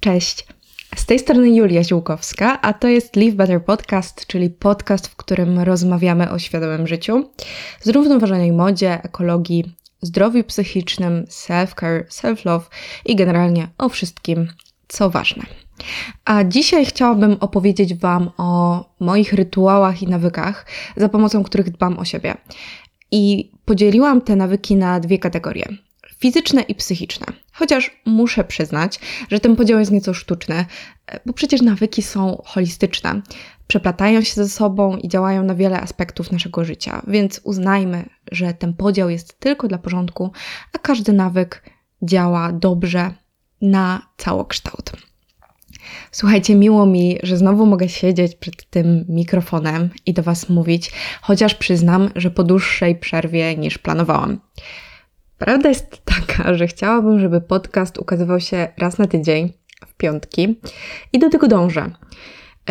Cześć. Z tej strony Julia Ziółkowska, a to jest Live Better Podcast, czyli podcast, w którym rozmawiamy o świadomym życiu, zrównoważonej modzie, ekologii, zdrowiu psychicznym, self-care, self-love i generalnie o wszystkim, co ważne. A dzisiaj chciałabym opowiedzieć Wam o moich rytuałach i nawykach, za pomocą których dbam o siebie. I podzieliłam te nawyki na dwie kategorie fizyczne i psychiczne. Chociaż muszę przyznać, że ten podział jest nieco sztuczny, bo przecież nawyki są holistyczne, przeplatają się ze sobą i działają na wiele aspektów naszego życia, więc uznajmy, że ten podział jest tylko dla porządku, a każdy nawyk działa dobrze na całokształt. Słuchajcie, miło mi, że znowu mogę siedzieć przed tym mikrofonem i do Was mówić, chociaż przyznam, że po dłuższej przerwie niż planowałam. Prawda jest taka, że chciałabym, żeby podcast ukazywał się raz na tydzień, w piątki, i do tego dążę.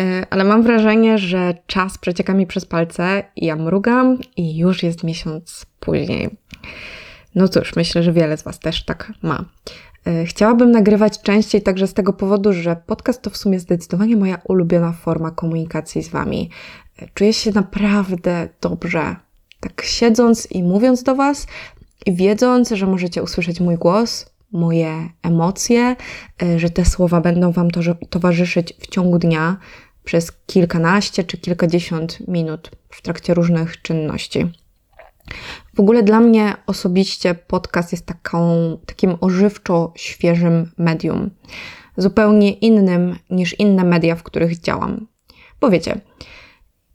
E, ale mam wrażenie, że czas przecieka mi przez palce, ja mrugam i już jest miesiąc później. No cóż, myślę, że wiele z Was też tak ma. E, chciałabym nagrywać częściej także z tego powodu, że podcast to w sumie zdecydowanie moja ulubiona forma komunikacji z Wami. E, czuję się naprawdę dobrze. Tak siedząc i mówiąc do Was, i wiedząc, że możecie usłyszeć mój głos, moje emocje, y, że te słowa będą Wam to, towarzyszyć w ciągu dnia przez kilkanaście czy kilkadziesiąt minut w trakcie różnych czynności. W ogóle dla mnie osobiście podcast jest taką, takim ożywczo świeżym medium, zupełnie innym niż inne media, w których działam. Bo wiecie,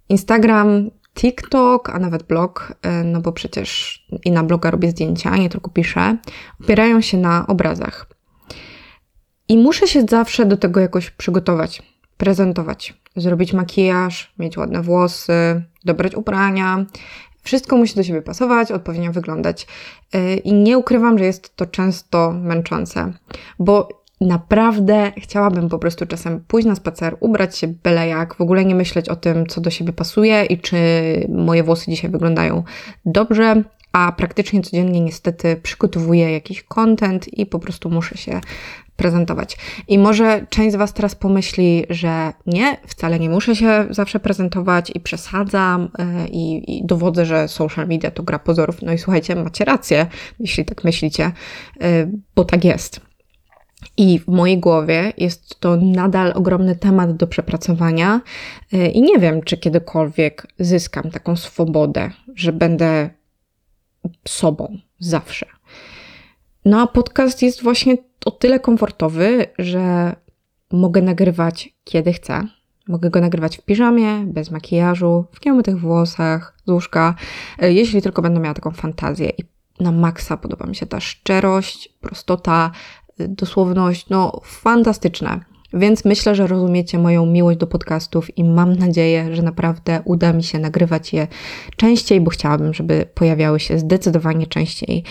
Instagram TikTok, a nawet blog, e, no bo przecież i na bloga robię zdjęcia, nie tylko piszę, opierają się na obrazach. I muszę się zawsze do tego jakoś przygotować, prezentować, zrobić makijaż, mieć ładne włosy, dobrać ubrania. Wszystko musi do siebie pasować, odpowiednio wyglądać. E, I nie ukrywam, że jest to często męczące, bo naprawdę chciałabym po prostu czasem pójść na spacer, ubrać się byle jak, w ogóle nie myśleć o tym, co do siebie pasuje i czy moje włosy dzisiaj wyglądają dobrze, a praktycznie codziennie niestety przygotowuję jakiś content i po prostu muszę się prezentować. I może część z Was teraz pomyśli, że nie, wcale nie muszę się zawsze prezentować i przesadzam yy, i, i dowodzę, że social media to gra pozorów. No i słuchajcie, macie rację, jeśli tak myślicie, yy, bo tak jest. I w mojej głowie jest to nadal ogromny temat do przepracowania, y, i nie wiem, czy kiedykolwiek zyskam taką swobodę, że będę sobą zawsze. No a podcast jest właśnie o tyle komfortowy, że mogę nagrywać kiedy chcę. Mogę go nagrywać w piżamie, bez makijażu, w nieumytych włosach, z łóżka, y, jeśli tylko będę miała taką fantazję. I na maksa podoba mi się ta szczerość, prostota, dosłowność, no fantastyczne. Więc myślę, że rozumiecie moją miłość do podcastów i mam nadzieję, że naprawdę uda mi się nagrywać je częściej, bo chciałabym, żeby pojawiały się zdecydowanie częściej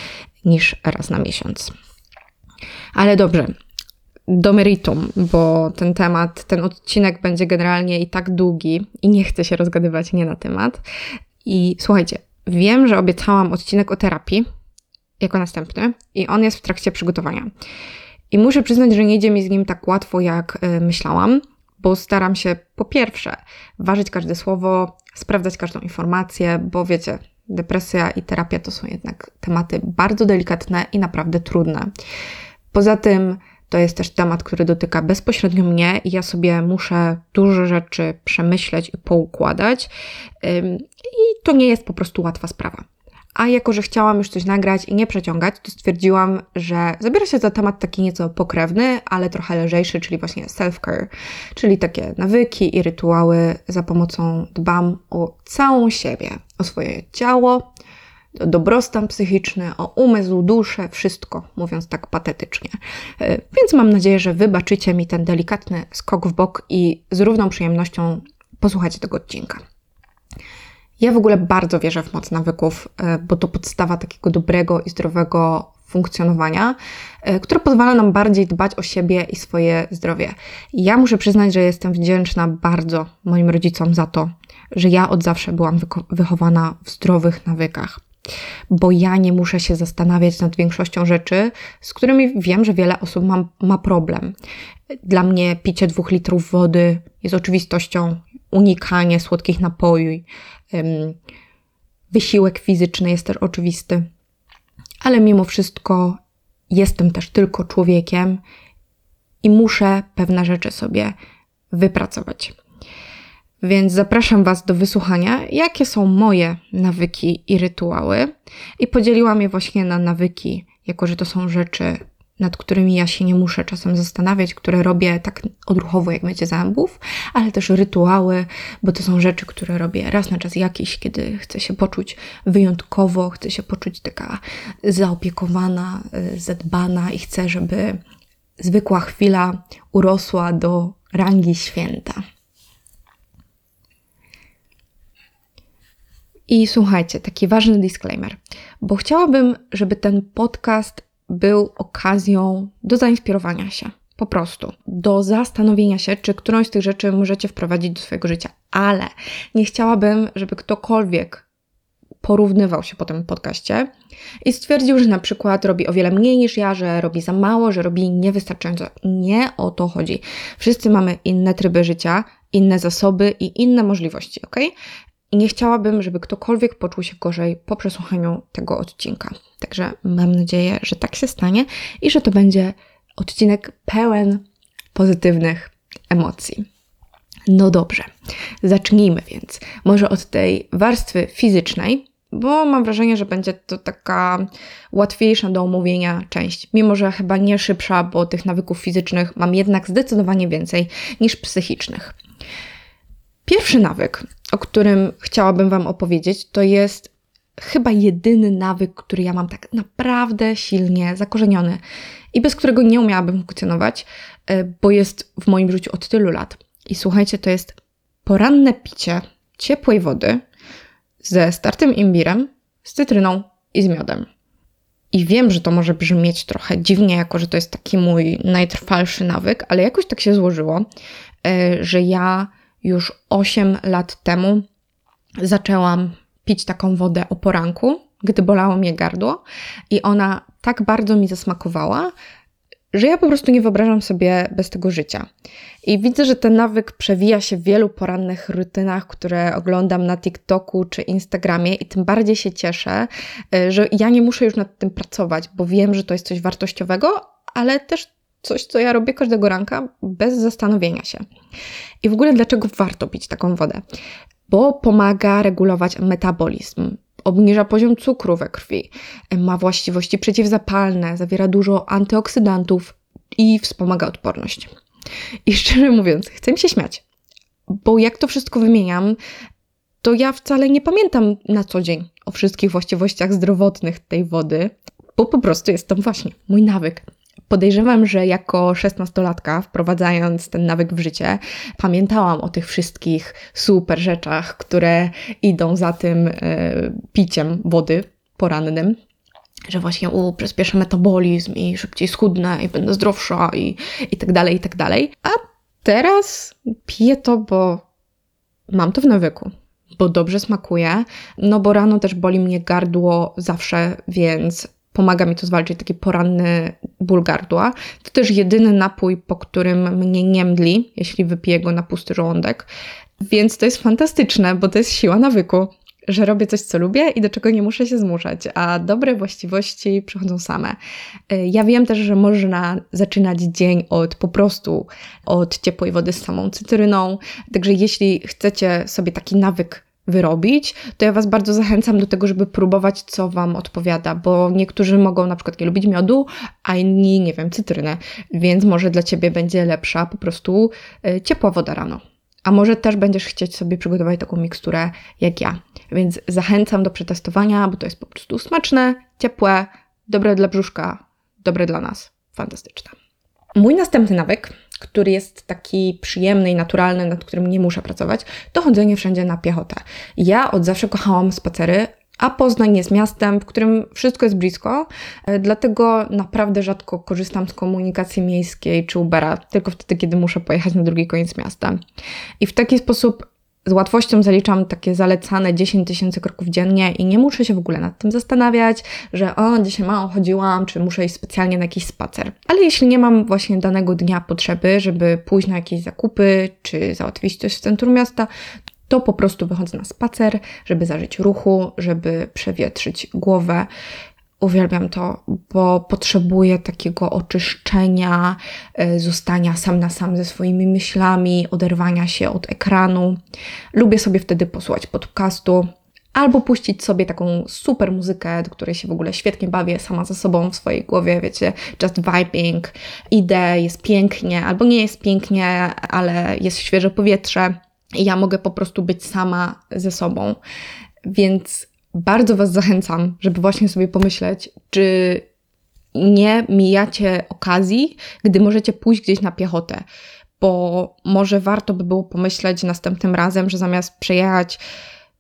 niż raz na miesiąc. Ale dobrze, do meritum, bo ten temat, ten odcinek będzie generalnie i tak długi i nie chcę się rozgadywać nie na temat. I słuchajcie, wiem, że obiecałam odcinek o terapii, jako następny i on jest w trakcie przygotowania. I muszę przyznać, że nie idzie mi z nim tak łatwo, jak y, myślałam, bo staram się po pierwsze ważyć każde słowo, sprawdzać każdą informację, bo wiecie, depresja i terapia to są jednak tematy bardzo delikatne i naprawdę trudne. Poza tym, to jest też temat, który dotyka bezpośrednio mnie i ja sobie muszę dużo rzeczy przemyśleć i poukładać. I to nie jest po prostu łatwa sprawa. A jako, że chciałam już coś nagrać i nie przeciągać, to stwierdziłam, że zabiorę się za temat taki nieco pokrewny, ale trochę lżejszy, czyli właśnie self-care, czyli takie nawyki i rytuały, za pomocą dbam o całą siebie, o swoje ciało, o dobrostan psychiczny, o umysł, duszę, wszystko, mówiąc tak patetycznie. E, więc mam nadzieję, że wybaczycie mi ten delikatny skok w bok i z równą przyjemnością posłuchacie tego odcinka. Ja w ogóle bardzo wierzę w moc nawyków, e, bo to podstawa takiego dobrego i zdrowego funkcjonowania, e, które pozwala nam bardziej dbać o siebie i swoje zdrowie. Ja muszę przyznać, że jestem wdzięczna bardzo moim rodzicom za to, że ja od zawsze byłam wychowana w zdrowych nawykach. bo ja nie muszę się zastanawiać nad większością rzeczy, z którymi wiem, że wiele osób ma, ma problem. Dla mnie picie dwóch litrów wody jest oczywistością, unikanie słodkich napojów, wysiłek fizyczny jest też oczywisty, ale mimo wszystko jestem też tylko człowiekiem i muszę pewne rzeczy sobie wypracować. Więc zapraszam Was do wysłuchania, jakie są moje nawyki i rytuały. I podzieliłam je właśnie na nawyki, jako że to są rzeczy, nad którymi ja się nie muszę czasem zastanawiać, które robię tak odruchowo jak mycie zębów, ale też rytuały, bo to są rzeczy, które robię raz na czas jakiś, kiedy chcę się poczuć wyjątkowo, chcę się poczuć taka zaopiekowana, y, zadbana i chcę, żeby zwykła chwila urosła do rangi święta. I słuchajcie, taki ważny disclaimer, bo chciałabym, żeby ten podcast był okazją do zainspirowania się. Po prostu do zastanowienia się, czy którąś z tych rzeczy możecie wprowadzić do swojego życia, ale nie chciałabym, żeby ktokolwiek porównywał się po tym podcaście i stwierdził, że na przykład robi o wiele mniej niż ja, że robi za mało, że robi niewystarczająco. Nie o to chodzi. Wszyscy mamy inne tryby życia, inne zasoby i inne możliwości, ok? I nie chciałabym, żeby ktokolwiek poczuł się gorzej po przesłuchaniu tego odcinka. Także mam nadzieję, że tak się stanie i że to będzie odcinek pełen pozytywnych emocji. No dobrze, zacznijmy więc. Może od tej warstwy fizycznej, bo mam wrażenie, że będzie to taka łatwiejsza do omówienia część, mimo że chyba nie szybsza, bo tych nawyków fizycznych mam jednak zdecydowanie więcej niż psychicznych. Pierwszy nawyk, o którym chciałabym Wam opowiedzieć, to jest chyba jedyny nawyk, który ja mam tak naprawdę silnie zakorzeniony i bez którego nie umiałabym funkcjonować, e, bo jest w moim życiu od tylu lat. I słuchajcie, to jest poranne picie ciepłej wody ze startym imbirem, z cytryną i z miodem. I wiem, że to może brzmieć trochę dziwnie, jako że to jest taki mój najtrwalszy nawyk, ale jakoś tak się złożyło, e, że ja już 8 lat temu zaczęłam pić taką wodę o poranku, gdy bolało mnie gardło, i ona tak bardzo mi zasmakowała, że ja po prostu nie wyobrażam sobie bez tego życia. I widzę, że ten nawyk przewija się w wielu porannych rutynach, które oglądam na TikToku czy Instagramie, i tym bardziej się cieszę, y, że ja nie muszę już nad tym pracować, bo wiem, że to jest coś wartościowego, ale też coś, co ja robię każdego ranka bez zastanowienia się. I w ogóle dlaczego warto pić taką wodę? Bo pomaga regulować metabolizm, obniża poziom cukru we krwi, ma właściwości przeciwzapalne, zawiera dużo antyoksydantów i wspomaga odporność. I szczerze mówiąc, chcę mi się śmiać, bo jak to wszystko wymieniam, to ja wcale nie pamiętam na co dzień o wszystkich właściwościach zdrowotnych tej wody, bo po prostu jest to właśnie mój nawyk. Podejrzewam, że jako szesnastolatka, wprowadzając ten nawyk w życie, pamiętałam o tych wszystkich super rzeczach, które idą za tym e, piciem wody porannym. Że właśnie u, przyspieszę metabolizm i szybciej schudnę i będę zdrowsza i, i tak dalej, i tak dalej. A teraz piję to, bo mam to w nawyku bo dobrze smakuje, no bo rano też boli mnie gardło zawsze, więc pomaga mi to zwalczyć taki poranny ból gardła. To też jedyny napój, po którym mnie nie mdli, jeśli wypiję go na pusty żołądek. Więc to jest fantastyczne, bo to jest siła nawyku, że robię coś, co lubię i do czego nie muszę się zmuszać, a dobre właściwości przychodzą same. Ja wiem też, że można zaczynać dzień od po prostu od ciepłej wody z samą cytryną. Także jeśli chcecie sobie taki nawyk wyrobić, to ja Was bardzo zachęcam do tego, żeby próbować, co Wam odpowiada, bo niektórzy mogą na przykład nie lubić miodu, a inni, nie wiem, cytrynę, więc może dla Ciebie będzie lepsza po prostu e, ciepła woda rano. A może też będziesz chcieć sobie przygotować taką miksturę jak ja. Więc zachęcam do przetestowania, bo to jest po prostu smaczne, ciepłe, dobre dla brzuszka, dobre dla nas. Fantastyczne. Mój następny nawyk który jest taki przyjemny i naturalny, nad którym nie muszę pracować, to chodzenie wszędzie na piechotę. Ja od zawsze kochałam spacery, a Poznań jest miastem, w którym wszystko jest blisko, e, dlatego naprawdę rzadko korzystam z komunikacji miejskiej czy Ubera, tylko wtedy, kiedy muszę pojechać na drugi koniec miasta. I w taki sposób z łatwością zaliczam takie zalecane 10 tysięcy kroków dziennie i nie muszę się w ogóle nad tym zastanawiać, że o, dzisiaj mało chodziłam, czy muszę iść specjalnie na jakiś spacer. Ale jeśli nie mam właśnie danego dnia potrzeby, żeby pójść na jakieś zakupy, czy załatwić coś w centrum miasta, to po prostu wychodzę na spacer, żeby zażyć ruchu, żeby przewietrzyć głowę. Uwielbiam to, bo potrzebuję takiego oczyszczenia, e, zostania sam na sam ze swoimi myślami, oderwania się od ekranu. Lubię sobie wtedy posłuchać podcastu, albo puścić sobie taką super muzykę, do której się w ogóle świetnie bawię sama ze sobą w swojej głowie, wiecie, just vibing, idę, jest pięknie, albo nie jest pięknie, ale jest świeże powietrze i ja mogę po prostu być sama ze sobą. Więc bardzo Was zachęcam, żeby właśnie sobie pomyśleć, czy nie mijacie okazji, gdy możecie pójść gdzieś na piechotę, bo może warto by było pomyśleć następnym razem, że zamiast przejechać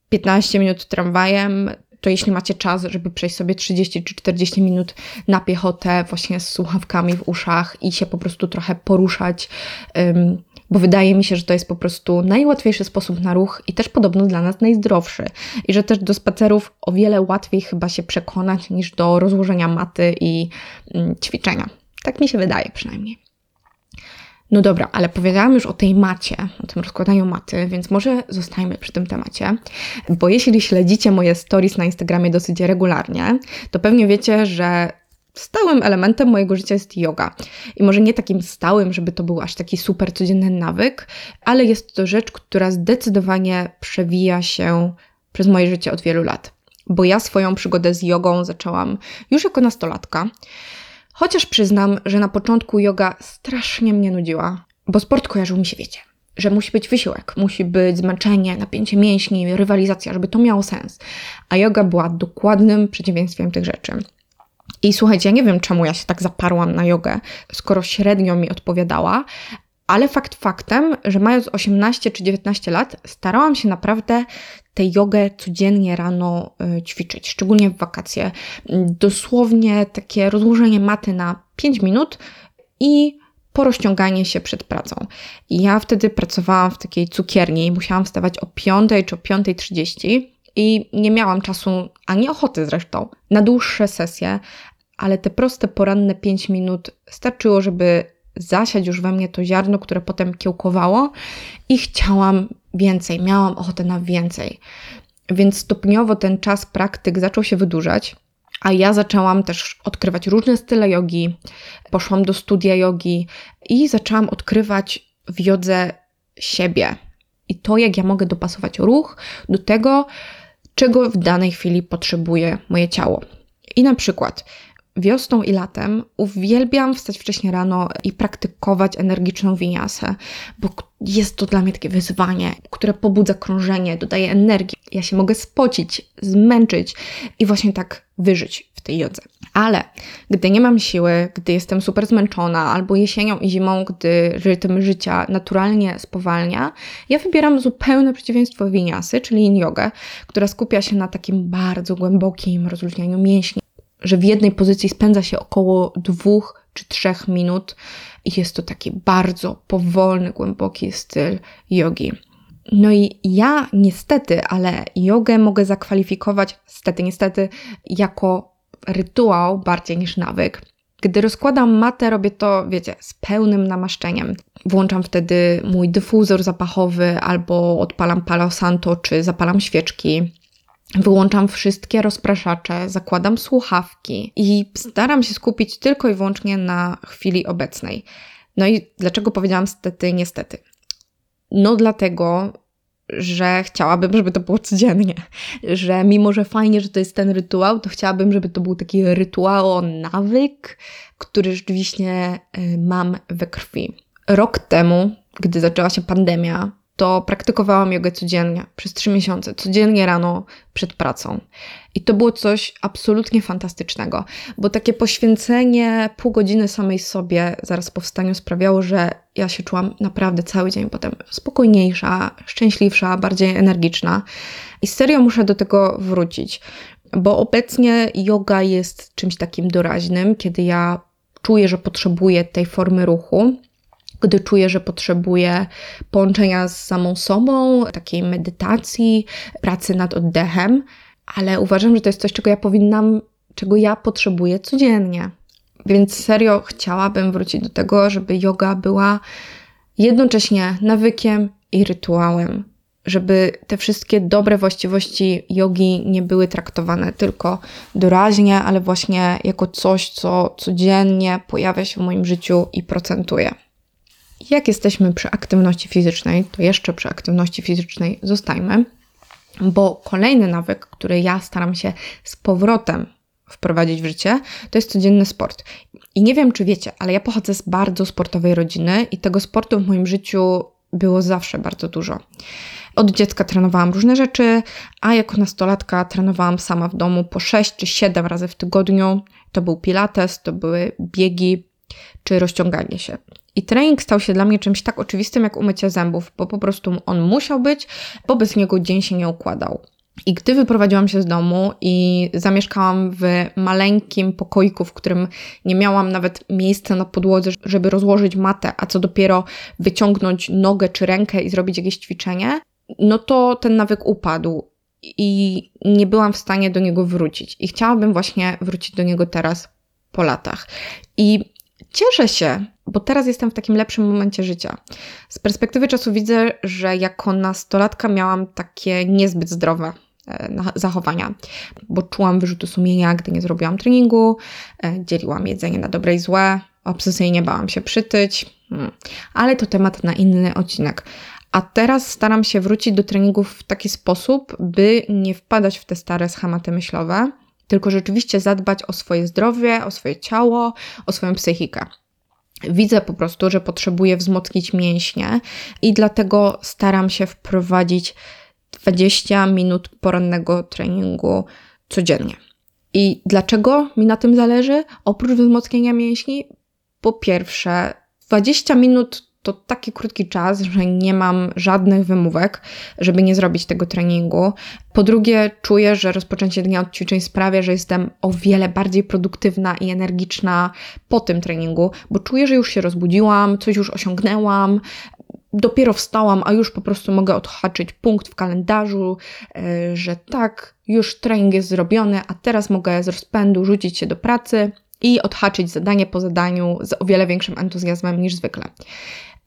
15 minut tramwajem, to jeśli macie czas, żeby przejść sobie 30 czy 40 minut na piechotę, właśnie z słuchawkami w uszach i się po prostu trochę poruszać. Um, bo wydaje mi się, że to jest po prostu najłatwiejszy sposób na ruch i też podobno dla nas najzdrowszy. I że też do spacerów o wiele łatwiej chyba się przekonać niż do rozłożenia maty i mm, ćwiczenia. Tak mi się wydaje przynajmniej. No dobra, ale powiedziałam już o tej macie, o tym rozkładaniu maty, więc może zostajmy przy tym temacie, bo jeśli śledzicie moje stories na Instagramie dosyć regularnie, to pewnie wiecie, że stałym elementem mojego życia jest yoga. I może nie takim stałym, żeby to był aż taki super codzienny nawyk, ale jest to rzecz, która zdecydowanie przewija się przez moje życie od wielu lat. Bo ja swoją przygodę z jogą zaczęłam już jako nastolatka. Chociaż przyznam, że na początku yoga strasznie mnie nudziła, bo sport kojarzył mi się, wiecie, że musi być wysiłek, musi być zmęczenie, napięcie mięśni, rywalizacja, żeby to miało sens. A yoga była dokładnym przeciwieństwem tych rzeczy. I słuchajcie, ja nie wiem, czemu ja się tak zaparłam na jogę, skoro średnio mi odpowiadała, ale fakt faktem, że mając 18 czy 19 lat, starałam się naprawdę tę jogę codziennie rano y, ćwiczyć, szczególnie w wakacje. Dosłownie takie rozłożenie maty na 5 minut i porozciąganie się przed pracą. I ja wtedy pracowałam w takiej cukierni i musiałam wstawać o 5 czy o 5.30 i nie miałam czasu, ani ochoty zresztą, na dłuższe sesje, ale te proste poranne 5 minut starczyło, żeby zasiać już we mnie to ziarno, które potem kiełkowało i chciałam więcej, miałam ochotę na więcej. Więc stopniowo ten czas praktyk zaczął się wydłużać, a ja zaczęłam też odkrywać różne style jogi. Poszłam do studia jogi i zaczęłam odkrywać w jodze siebie i to, jak ja mogę dopasować ruch do tego, czego w danej chwili potrzebuje moje ciało. I na przykład wiosną i latem uwielbiam wstać wcześnie rano i praktykować energiczną winiasę, bo jest to dla mnie takie wyzwanie, które pobudza krążenie, dodaje energii. Ja się mogę spocić, zmęczyć i właśnie tak wyżyć w tej jodze. Ale gdy nie mam siły, gdy jestem super zmęczona, albo jesienią i zimą, gdy rytm życia naturalnie spowalnia, ja wybieram zupełne przeciwieństwo winiasy, czyli in jogę, która skupia się na takim bardzo głębokim rozluźnianiu mięśni, że w jednej pozycji spędza się około dwóch czy trzech minut i jest to taki bardzo powolny, głęboki styl jogi. No i ja niestety, ale jogę mogę zakwalifikować, stety, niestety, jako rytuał bardziej niż nawyk. Gdy rozkładam matę, robię to, wiecie, z pełnym namaszczeniem. Włączam wtedy mój dyfuzor zapachowy albo odpalam Palo Santo czy zapalam świeczki. Wyłączam wszystkie rozpraszacze, zakładam słuchawki i staram się skupić tylko i wyłącznie na chwili obecnej. No i dlaczego powiedziałam stety, niestety? No dlatego, że chciałabym, żeby to było codziennie. Że mimo, że fajnie, że to jest ten rytuał, to chciałabym, żeby to był taki rytuał, nawyk, który rzeczywiście y, mam we krwi. Rok temu, gdy zaczęła się pandemia, to praktykowałam jogę codziennie, przez trzy miesiące, codziennie rano przed pracą. I to było coś absolutnie fantastycznego, bo takie poświęcenie pół godziny samej sobie zaraz po wstaniu sprawiało, że ja się czułam naprawdę cały dzień potem spokojniejsza, szczęśliwsza, bardziej energiczna. I serio muszę do tego wrócić, bo obecnie yoga jest czymś takim doraźnym, kiedy ja czuję, że potrzebuję tej formy ruchu gdy czuję, że potrzebuję połączenia z samą sobą, takiej medytacji, pracy nad oddechem, ale uważam, że to jest coś, czego ja powinnam, czego ja potrzebuję codziennie. Więc serio chciałabym wrócić do tego, żeby yoga była jednocześnie nawykiem i rytuałem. Żeby te wszystkie dobre właściwości jogi nie były traktowane tylko doraźnie, ale właśnie jako coś, co codziennie pojawia się w moim życiu i procentuje. Jak jesteśmy przy aktywności fizycznej, to jeszcze przy aktywności fizycznej zostajmy, bo kolejny nawyk, który ja staram się z powrotem wprowadzić w życie, to jest codzienny sport. I nie wiem, czy wiecie, ale ja pochodzę z bardzo sportowej rodziny i tego sportu w moim życiu było zawsze bardzo dużo. Od dziecka trenowałam różne rzeczy, a jako nastolatka trenowałam sama w domu po 6 czy 7 razy w tygodniu. To był pilates, to były biegi czy rozciąganie się. I trening stał się dla mnie czymś tak oczywistym jak umycie zębów, bo po prostu on musiał być, bo bez niego dzień się nie układał. I gdy wyprowadziłam się z domu i zamieszkałam w maleńkim pokoiku, w którym nie miałam nawet miejsca na podłodze, żeby rozłożyć matę, a co dopiero wyciągnąć nogę czy rękę i zrobić jakieś ćwiczenie, no to ten nawyk upadł i nie byłam w stanie do niego wrócić. I chciałabym właśnie wrócić do niego teraz po latach. I cieszę się, bo teraz jestem w takim lepszym momencie życia. Z perspektywy czasu widzę, że jako nastolatka miałam takie niezbyt zdrowe e, zachowania, bo czułam wyrzuty sumienia, gdy nie zrobiłam treningu, e, dzieliłam jedzenie na dobre i złe, obsesyjnie bałam się przytyć, hmm. ale to temat na inny odcinek. A teraz staram się wrócić do treningów w taki sposób, by nie wpadać w te stare schematy myślowe, tylko rzeczywiście zadbać o swoje zdrowie, o swoje ciało, o swoją psychikę. Widzę po prostu, że potrzebuję wzmocnić mięśnie i dlatego staram się wprowadzić 20 minut porannego treningu codziennie. I dlaczego mi na tym zależy? Oprócz wzmocnienia mięśni, po pierwsze, 20 minut to taki krótki czas, że nie mam żadnych wymówek, żeby nie zrobić tego treningu. Po drugie, czuję, że rozpoczęcie dnia od ćwiczeń sprawia, że jestem o wiele bardziej produktywna i energiczna po tym treningu, bo czuję, że już się rozbudziłam, coś już osiągnęłam, dopiero wstałam, a już po prostu mogę odhaczyć punkt w kalendarzu, e, że tak, już trening jest zrobiony, a teraz mogę z rozpędu rzucić się do pracy i odhaczyć zadanie po zadaniu z o wiele większym entuzjazmem niż zwykle.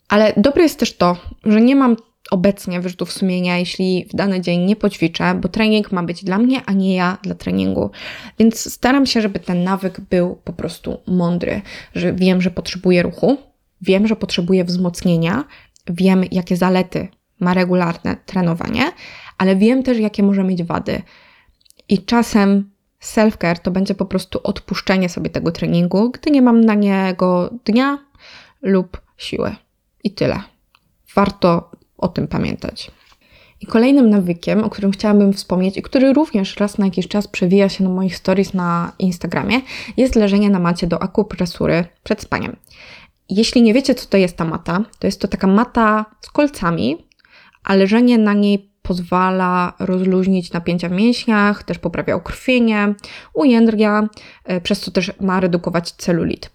Ale dobre jest też to, że nie mam obecnie wyrzutów sumienia, jeśli w dany dzień nie poćwiczę, bo trening ma być dla mnie, a nie ja dla treningu. Więc staram się, żeby ten nawyk był po prostu mądry, że wiem, że potrzebuję ruchu, wiem, że potrzebuję wzmocnienia, wiem, jakie zalety ma regularne trenowanie, ale wiem też, jakie może mieć wady. I czasem self-care to będzie po prostu odpuszczenie sobie tego treningu, gdy nie mam na niego dnia lub siły. I tyle. Warto o tym pamiętać. I kolejnym nawykiem, o którym chciałabym wspomnieć i który również raz na jakiś czas przewija się na moich stories na Instagramie, jest leżenie na macie do akupresury przed spaniem. Jeśli nie wiecie, co to jest ta mata, to jest to taka mata z kolcami, a leżenie na niej pozwala rozluźnić napięcia w mięśniach, też poprawia ukrwienie, ujędrnia, e, przez co też ma redukować celulit.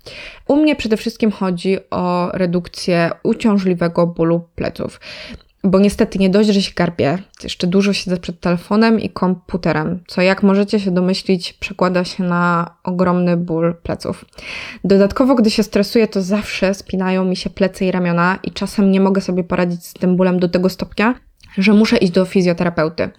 U mnie przede wszystkim chodzi o redukcję uciążliwego bólu pleców. Bo niestety nie dość, że się garbię, jeszcze dużo siedzę przed telefonem i komputerem, co jak możecie się domyślić, przekłada się na ogromny ból pleców. Dodatkowo, gdy się stresuję, to zawsze spinają mi się plecy i ramiona i czasem nie mogę sobie poradzić z tym bólem do tego stopnia, że muszę iść do fizjoterapeuty.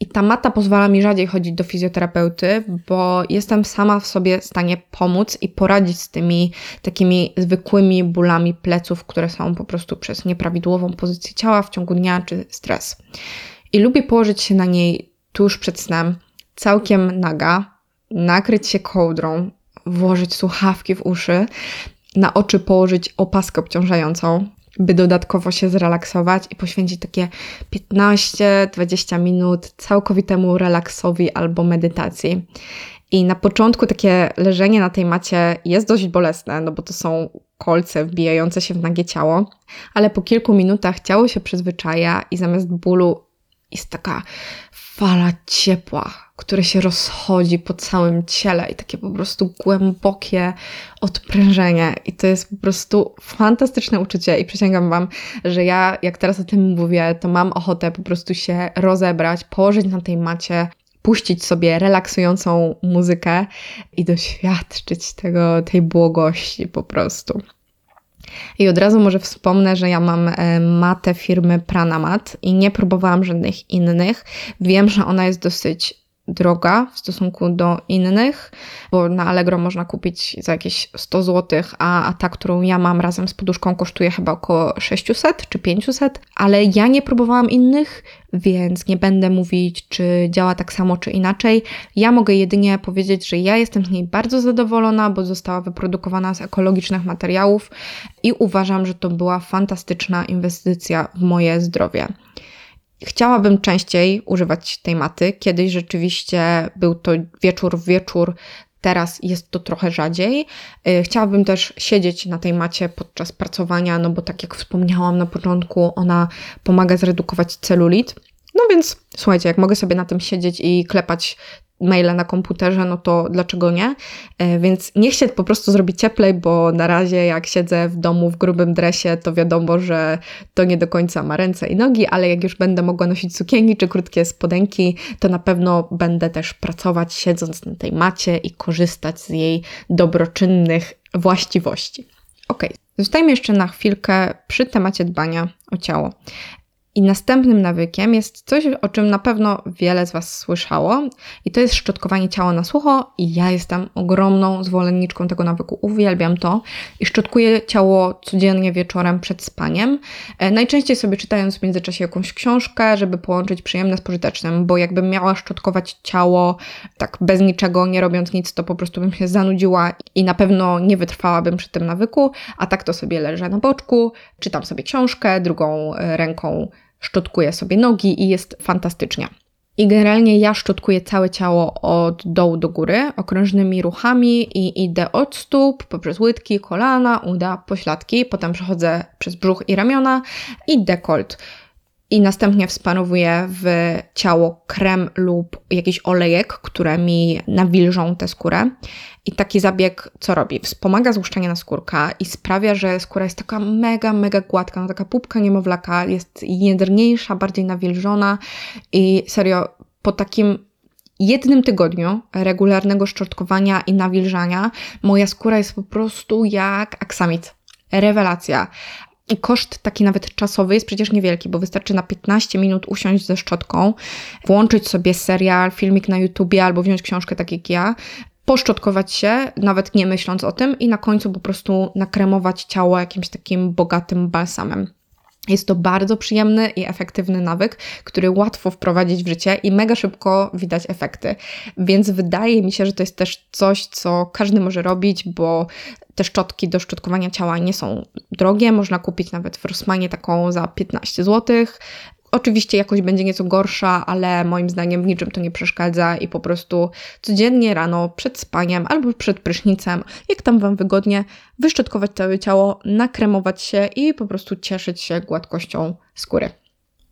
I ta mata pozwala mi rzadziej chodzić do fizjoterapeuty, bo jestem sama w sobie w stanie pomóc i poradzić z tymi takimi zwykłymi bólami pleców, które są po prostu przez nieprawidłową pozycję ciała w ciągu dnia czy stres. I lubię położyć się na niej tuż przed snem, całkiem naga, nakryć się kołdrą, włożyć słuchawki w uszy, na oczy położyć opaskę obciążającą, by dodatkowo się zrelaksować i poświęcić takie 15-20 minut całkowitemu relaksowi albo medytacji. I na początku takie leżenie na tej macie jest dość bolesne, no bo to są kolce wbijające się w nagie ciało, ale po kilku minutach ciało się przyzwyczaja i zamiast bólu jest taka fala ciepła, które się rozchodzi po całym ciele i takie po prostu głębokie odprężenie. I to jest po prostu fantastyczne uczucie i przysięgam Wam, że ja jak teraz o tym mówię, to mam ochotę po prostu się rozebrać, położyć na tej macie, puścić sobie relaksującą muzykę i doświadczyć tego, tej błogości po prostu. I od razu może wspomnę, że ja mam e, matę firmy Pranamat i nie próbowałam żadnych innych. Wiem, że ona jest dosyć droga w stosunku do innych, bo na Allegro można kupić za jakieś 100 zł, a, a ta, którą ja mam razem z poduszką kosztuje chyba około 600 czy 500, ale ja nie próbowałam innych, więc nie będę mówić, czy działa tak samo, czy inaczej. Ja mogę jedynie powiedzieć, że ja jestem z niej bardzo zadowolona, bo została wyprodukowana z ekologicznych materiałów i uważam, że to była fantastyczna inwestycja w moje zdrowie. Chciałabym częściej używać tej maty. Kiedyś rzeczywiście był to wieczór w wieczór, teraz jest to trochę rzadziej. Y, chciałabym też siedzieć na tej macie podczas pracowania, no bo tak jak wspomniałam na początku, ona pomaga zredukować celulit. No więc słuchajcie, jak mogę sobie na tym siedzieć i klepać maile na komputerze, no to dlaczego nie? E, więc niech się po prostu zrobi cieplej, bo na razie jak siedzę w domu w grubym dresie, to wiadomo, że to nie do końca ma ręce i nogi, ale jak już będę mogła nosić sukienki czy krótkie spodenki, to na pewno będę też pracować siedząc na tej macie i korzystać z jej dobroczynnych właściwości. Ok, zostajmy jeszcze na chwilkę przy temacie dbania o ciało. I następnym nawykiem jest coś, o czym na pewno wiele z Was słyszało, i to jest szczotkowanie ciała na sucho. I ja jestem ogromną zwolenniczką tego nawyku, uwielbiam to i szczotkuję ciało codziennie wieczorem przed spaniem. E, najczęściej sobie czytając w międzyczasie jakąś książkę, żeby połączyć przyjemne z pożytecznym, bo jakbym miała szczotkować ciało tak bez niczego, nie robiąc nic, to po prostu bym się zanudziła i na pewno nie wytrwałabym przy tym nawyku, a tak to sobie leżę na boczku, czytam sobie książkę, drugą e, ręką szczotkuję sobie nogi i jest fantastycznie. I generalnie ja szczotkuję całe ciało od dołu do góry okrężnymi ruchami i idę od stóp, poprzez łydki, kolana, uda, pośladki, potem przechodzę przez brzuch i ramiona i dekolt i następnie wspanowuję w ciało krem lub jakiś olejek, które mi nawilżą tę skórę. I taki zabieg co robi? Wspomaga złuszczenie na skórka i sprawia, że skóra jest taka mega, mega gładka, no taka pupka niemowlaka, jest jedrniejsza, bardziej nawilżona i serio po takim jednym tygodniu regularnego szczotkowania i nawilżania moja skóra jest po prostu jak aksamit. Rewelacja. I koszt taki nawet czasowy jest przecież niewielki, bo wystarczy na 15 minut usiąść ze szczotką, włączyć sobie serial, filmik na YouTubie albo wziąć książkę tak jak ja, poszczotkować się, nawet nie myśląc o tym, i na końcu po prostu nakremować ciało jakimś takim bogatym balsamem. Jest to bardzo przyjemny i efektywny nawyk, który łatwo wprowadzić w życie i mega szybko widać efekty. Więc wydaje mi się, że to jest też coś, co każdy może robić, bo te szczotki do szczotkowania ciała nie są drogie. Można kupić nawet w Rossmanie taką za 15 zł. Oczywiście jakość będzie nieco gorsza, ale moim zdaniem w niczym to nie przeszkadza i po prostu codziennie rano przed spaniem albo przed prysznicem, jak tam Wam wygodnie, wyszczotkować całe ciało, nakremować się i po prostu cieszyć się gładkością skóry.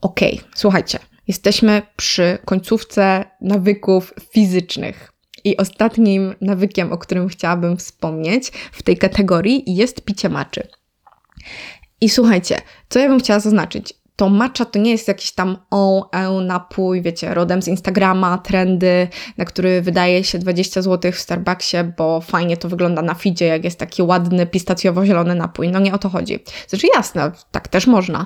Ok, słuchajcie, jesteśmy przy końcówce nawyków fizycznych. I ostatnim nawykiem, o którym chciałabym wspomnieć w tej kategorii jest picie maczy. I słuchajcie, co ja bym chciała zaznaczyć? To matcha to nie jest jakiś tam o, e napój, wiecie, rodem z Instagrama, trendy, na który wydaje się 20 zł w Starbucksie, bo fajnie to wygląda na feedzie, jak jest taki ładny, pistacjowo-zielony napój. No nie o to chodzi. Znaczy jasne, tak też można,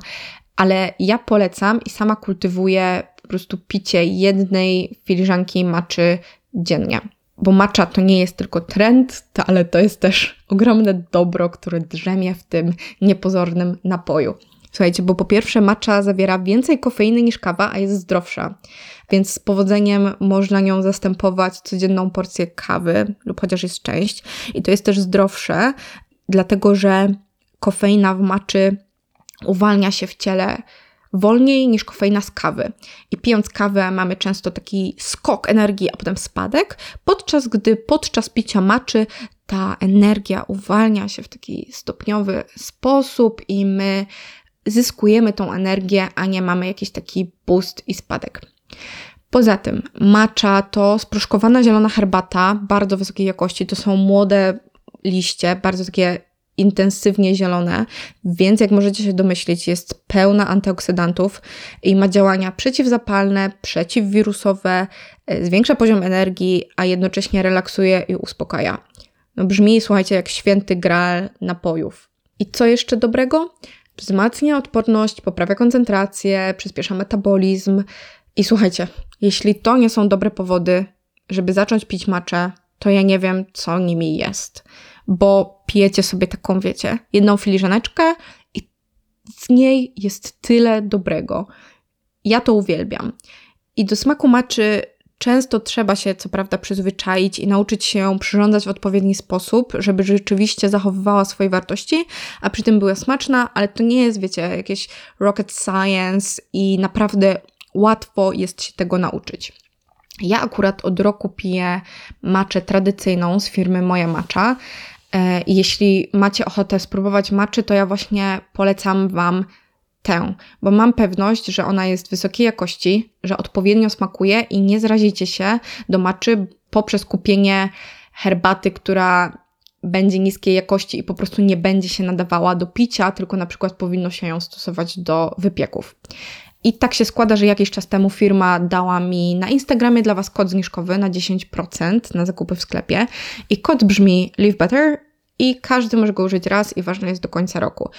ale ja polecam i sama kultywuję po prostu picie jednej filiżanki maczy dziennie. Bo matcha to nie jest tylko trend, to, ale to jest też ogromne dobro, które drzemie w tym niepozornym napoju. Słuchajcie, bo po pierwsze matcha zawiera więcej kofeiny niż kawa, a jest zdrowsza. Więc z powodzeniem można nią zastępować codzienną porcję kawy, lub chociaż jest część. I to jest też zdrowsze, dlatego że kofeina w maczy uwalnia się w ciele wolniej niż kofeina z kawy. I pijąc kawę mamy często taki skok energii, a potem spadek, podczas gdy podczas picia maczy ta energia uwalnia się w taki stopniowy sposób i my zyskujemy tą energię, a nie mamy jakiś taki boost i spadek. Poza tym, matcha to sproszkowana zielona herbata bardzo wysokiej jakości. To są młode liście, bardzo takie intensywnie zielone, więc jak możecie się domyślić, jest pełna antyoksydantów i ma działania przeciwzapalne, przeciwwirusowe, e, zwiększa poziom energii, a jednocześnie relaksuje i uspokaja. No brzmi, słuchajcie, jak święty graal napojów. I co jeszcze dobrego? Wzmacnia odporność, poprawia koncentrację, przyspiesza metabolizm. I słuchajcie, jeśli to nie są dobre powody, żeby zacząć pić maczę, to ja nie wiem, co nimi jest bo pijecie sobie taką, wiecie, jedną filiżaneczkę i z niej jest tyle dobrego. Ja to uwielbiam. I do smaku maczy często trzeba się, co prawda, przyzwyczaić i nauczyć się ją przyrządzać w odpowiedni sposób, żeby rzeczywiście zachowywała swoje wartości, a przy tym była smaczna, ale to nie jest, wiecie, jakieś rocket science i naprawdę łatwo jest się tego nauczyć. Ja akurat od roku piję maczę tradycyjną z firmy Moja Macza, E, jeśli macie ochotę spróbować maczy, to ja właśnie polecam Wam tę, bo mam pewność, że ona jest wysokiej jakości, że odpowiednio smakuje i nie zrazicie się do maczy poprzez kupienie herbaty, która będzie niskiej jakości i po prostu nie będzie się nadawała do picia, tylko na przykład powinno się ją stosować do wypieków. I tak się składa, że jakiś czas temu firma dała mi na Instagramie dla Was kod zniżkowy na 10% na zakupy w sklepie. I kod brzmi Live Better i każdy może go użyć raz i ważne jest do końca roku.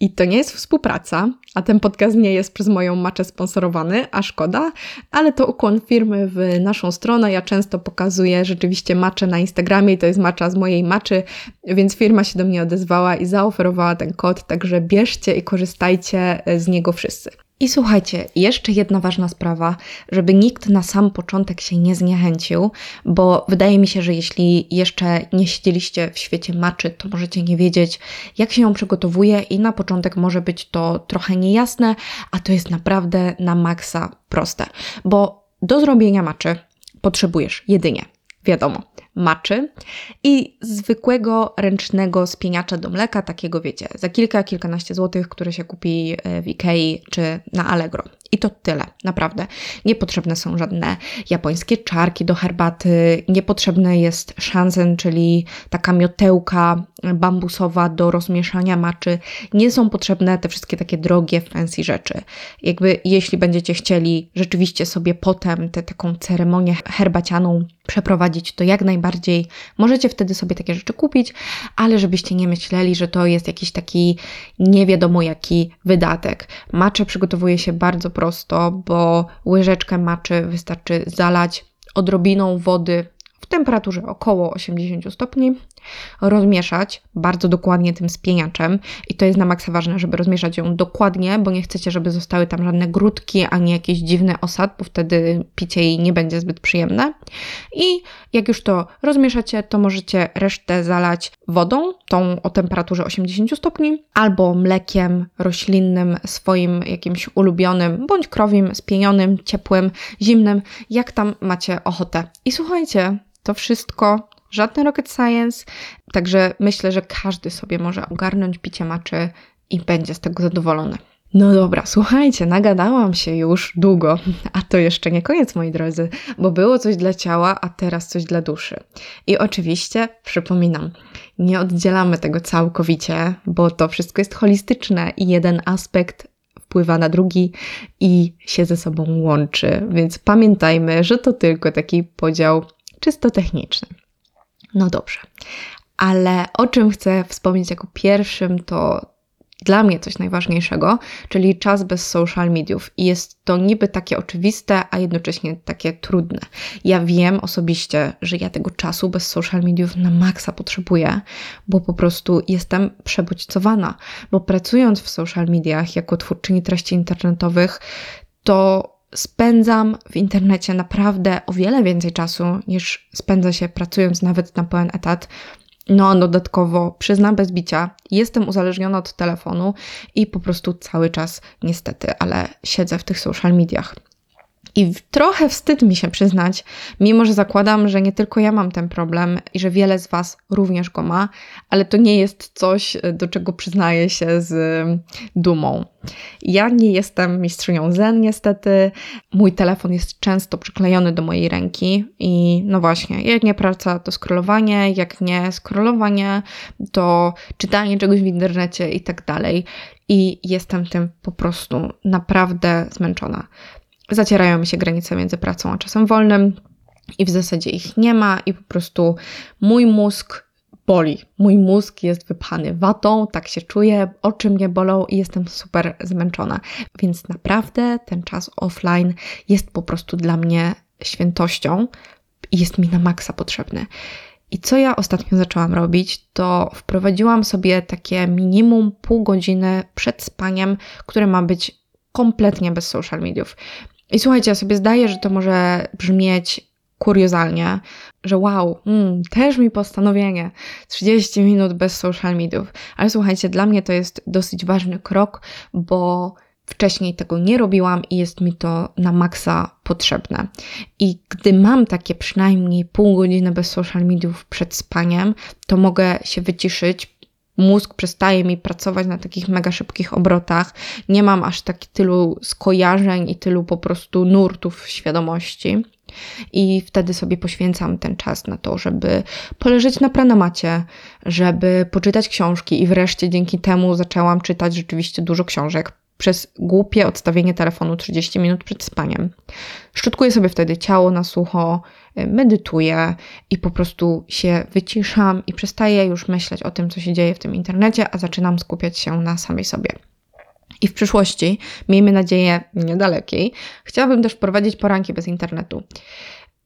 I to nie jest współpraca, a ten podcast nie jest przez moją maczę sponsorowany, a szkoda, ale to ukłon firmy w naszą stronę. Ja często pokazuję rzeczywiście maczę na Instagramie i to jest macza z mojej maczy, więc firma się do mnie odezwała i zaoferowała ten kod, także bierzcie i korzystajcie z niego wszyscy. I słuchajcie, jeszcze jedna ważna sprawa, żeby nikt na sam początek się nie zniechęcił, bo wydaje mi się, że jeśli jeszcze nie siedzieliście w świecie maczy, to możecie nie wiedzieć, jak się ją przygotowuje, i na początek może być to trochę niejasne, a to jest naprawdę na maksa proste, bo do zrobienia maczy potrzebujesz jedynie, wiadomo, maczy i zwykłego ręcznego spieniacza do mleka, takiego wiecie, za kilka, kilkanaście złotych, które się kupi e, w Ikei czy na Allegro. I to tyle, naprawdę. Niepotrzebne są żadne japońskie czarki do herbaty, niepotrzebne jest shansen, czyli taka miotełka bambusowa do rozmieszania maczy. Nie są potrzebne te wszystkie takie drogie, fancy rzeczy. Jakby jeśli będziecie chcieli rzeczywiście sobie potem tę taką ceremonię herbacianą przeprowadzić, to jak najbardziej możecie wtedy sobie takie rzeczy kupić, ale żebyście nie myśleli, że to jest jakiś taki nie wiadomo jaki wydatek. Macze przygotowuje się bardzo prosto, bo łyżeczkę maczy wystarczy zalać odrobiną wody w temperaturze około 80 stopni, rozmieszać bardzo dokładnie tym spieniaczem i to jest na maksa ważne, żeby rozmieszać ją dokładnie, bo nie chcecie, żeby zostały tam żadne grudki ani jakiś dziwny osad, bo wtedy picie jej nie będzie zbyt przyjemne. I jak już to rozmieszacie, to możecie resztę zalać wodą, tą o temperaturze 80 stopni, albo mlekiem roślinnym swoim jakimś ulubionym, bądź krowim, spienionym, ciepłym, zimnym, jak tam macie ochotę. I słuchajcie, to wszystko żadny rocket science, także myślę, że każdy sobie może ogarnąć picie maczy i będzie z tego zadowolony. No dobra, słuchajcie, nagadałam się już długo, a to jeszcze nie koniec, moi drodzy, bo było coś dla ciała, a teraz coś dla duszy. I oczywiście, przypominam, nie oddzielamy tego całkowicie, bo to wszystko jest holistyczne i jeden aspekt wpływa na drugi i się ze sobą łączy, więc pamiętajmy, że to tylko taki podział czysto techniczny. No dobrze, ale o czym chcę wspomnieć jako pierwszym, to dla mnie coś najważniejszego, czyli czas bez social mediów. I jest to niby takie oczywiste, a jednocześnie takie trudne. Ja wiem osobiście, że ja tego czasu bez social mediów na maksa potrzebuję, bo po prostu jestem przebodźcowana, bo pracując w social mediach jako twórczyni treści internetowych, to spędzam w internecie naprawdę o wiele więcej czasu niż spędza się pracując nawet na pełen etat. No, dodatkowo, przyznam bez bicia, jestem uzależniona od telefonu i po prostu cały czas, niestety, ale siedzę w tych social mediach. I trochę wstyd mi się przyznać, mimo że zakładam, że nie tylko ja mam ten problem i że wiele z Was również go ma, ale to nie jest coś, do czego przyznaję się z dumą. Ja nie jestem mistrzynią zen, niestety. Mój telefon jest często przyklejony do mojej ręki i no właśnie, jak nie praca, to scrollowanie, jak nie scrollowanie, to czytanie czegoś w internecie i tak dalej. I jestem tym po prostu naprawdę zmęczona zacierają mi się granice między pracą a czasem wolnym i w zasadzie ich nie ma i po prostu mój mózg boli. Mój mózg jest wypchany watą, tak się czuję, oczy mnie bolą i jestem super zmęczona. Więc naprawdę ten czas offline jest po prostu dla mnie świętością i jest mi na maksa potrzebny. I co ja ostatnio zaczęłam robić, to wprowadziłam sobie takie minimum pół godziny przed spaniem, które ma być kompletnie bez social mediów. I słuchajcie, ja sobie zdaję, że to może brzmieć kuriozalnie, że wow, mm, też mi postanowienie 30 minut bez social mediów. Ale słuchajcie, dla mnie to jest dosyć ważny krok, bo wcześniej tego nie robiłam i jest mi to na maksa potrzebne. I gdy mam takie przynajmniej pół godziny bez social mediów przed spaniem, to mogę się wyciszyć, mózg przestaje mi pracować na takich mega szybkich obrotach, nie mam aż tak tylu skojarzeń i tylu po prostu nurtów świadomości. I wtedy sobie poświęcam ten czas na to, żeby poleżeć na pranomacie, żeby poczytać książki i wreszcie dzięki temu zaczęłam czytać rzeczywiście dużo książek przez głupie odstawienie telefonu 30 minut przed spaniem. Szczotkuję sobie wtedy ciało na sucho, y, medytuję i po prostu się wyciszam i przestaję już myśleć o tym, co się dzieje w tym internecie, a zaczynam skupiać się na samej sobie. I w przyszłości, miejmy nadzieję niedalekiej, chciałabym też wprowadzić poranki bez internetu.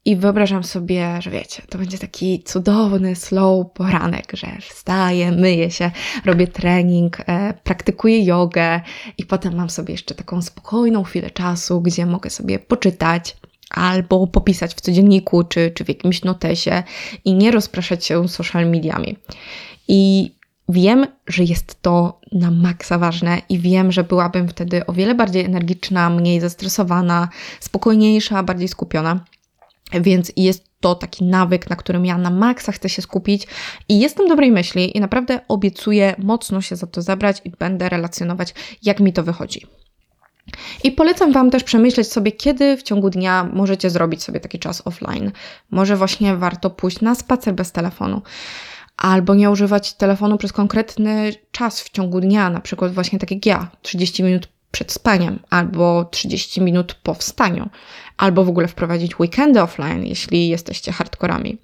I wyobrażam sobie, że wiecie, to będzie taki cudowny, slow poranek, że wstaję, myję się, robię trening, e, praktykuję jogę i potem mam sobie jeszcze taką spokojną chwilę czasu, gdzie mogę sobie poczytać, albo popisać w codzienniku czy, czy w jakimś notesie i nie rozpraszać się social mediami. I wiem, że jest to na maksa ważne i wiem, że byłabym wtedy o wiele bardziej energiczna, mniej zestresowana, spokojniejsza, bardziej skupiona. Więc jest to taki nawyk, na którym ja na maksa chcę się skupić i jestem dobrej myśli i naprawdę obiecuję mocno się za to zabrać i będę relacjonować, jak mi to wychodzi. I polecam Wam też przemyśleć sobie, kiedy w ciągu dnia możecie zrobić sobie taki czas offline. Może właśnie warto pójść na spacer bez telefonu, albo nie używać telefonu przez konkretny czas w ciągu dnia, na przykład właśnie tak jak ja, 30 minut przed spaniem, albo 30 minut po wstaniu, albo w ogóle wprowadzić weekendy offline, jeśli jesteście hardkorami.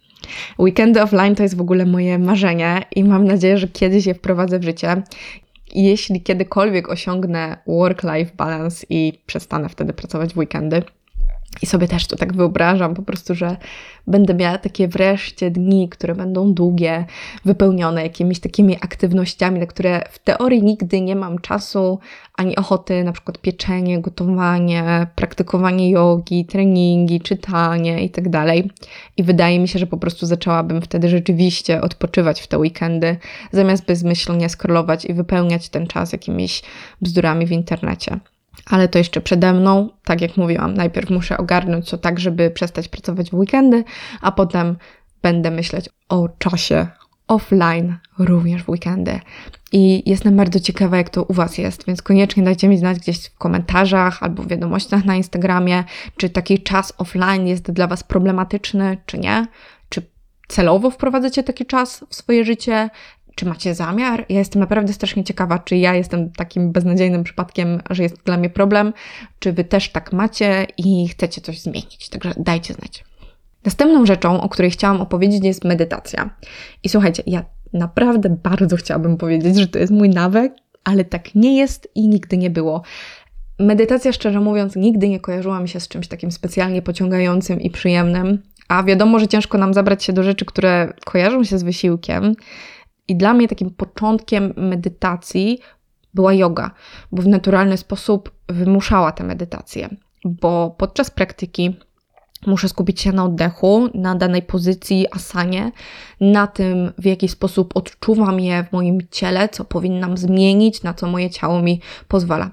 Weekendy offline to jest w ogóle moje marzenie i mam nadzieję, że kiedyś je wprowadzę w życie. Jeśli kiedykolwiek osiągnę work-life balance i przestanę wtedy pracować w weekendy, i sobie też to tak wyobrażam, po prostu, że będę miała takie wreszcie dni, które będą długie, wypełnione jakimiś takimi aktywnościami, na które w teorii nigdy nie mam czasu ani ochoty, na przykład pieczenie, gotowanie, praktykowanie jogi, treningi, czytanie itd. Tak I wydaje mi się, że po prostu zaczęłabym wtedy rzeczywiście odpoczywać w te weekendy, zamiast bezmyślnie scrollować i wypełniać ten czas jakimiś bzdurami w internecie ale to jeszcze przede mną. Tak jak mówiłam, najpierw muszę ogarnąć to tak, żeby przestać pracować w weekendy, a potem będę myśleć o czasie offline również w weekendy. I jestem bardzo ciekawa, jak to u Was jest, więc koniecznie dajcie mi znać gdzieś w komentarzach albo w wiadomościach na Instagramie, czy taki czas offline jest dla Was problematyczny, czy nie. Czy celowo wprowadzacie taki czas w swoje życie, czy macie zamiar? Ja jestem naprawdę strasznie ciekawa, czy ja jestem takim beznadziejnym przypadkiem, że jest dla mnie problem, czy wy też tak macie i chcecie coś zmienić. Także dajcie znać. Następną rzeczą, o której chciałam opowiedzieć, jest medytacja. I słuchajcie, ja naprawdę bardzo chciałabym powiedzieć, że to jest mój nawyk, ale tak nie jest i nigdy nie było. Medytacja, szczerze mówiąc, nigdy nie kojarzyła mi się z czymś takim specjalnie pociągającym i przyjemnym. A wiadomo, że ciężko nam zabrać się do rzeczy, które kojarzą się z wysiłkiem. I dla mnie takim początkiem medytacji była yoga, bo w naturalny sposób wymuszała tę medytację, bo podczas praktyki Muszę skupić się na oddechu, na danej pozycji, asanie, na tym, w jaki sposób odczuwam je w moim ciele, co powinnam zmienić, na co moje ciało mi pozwala.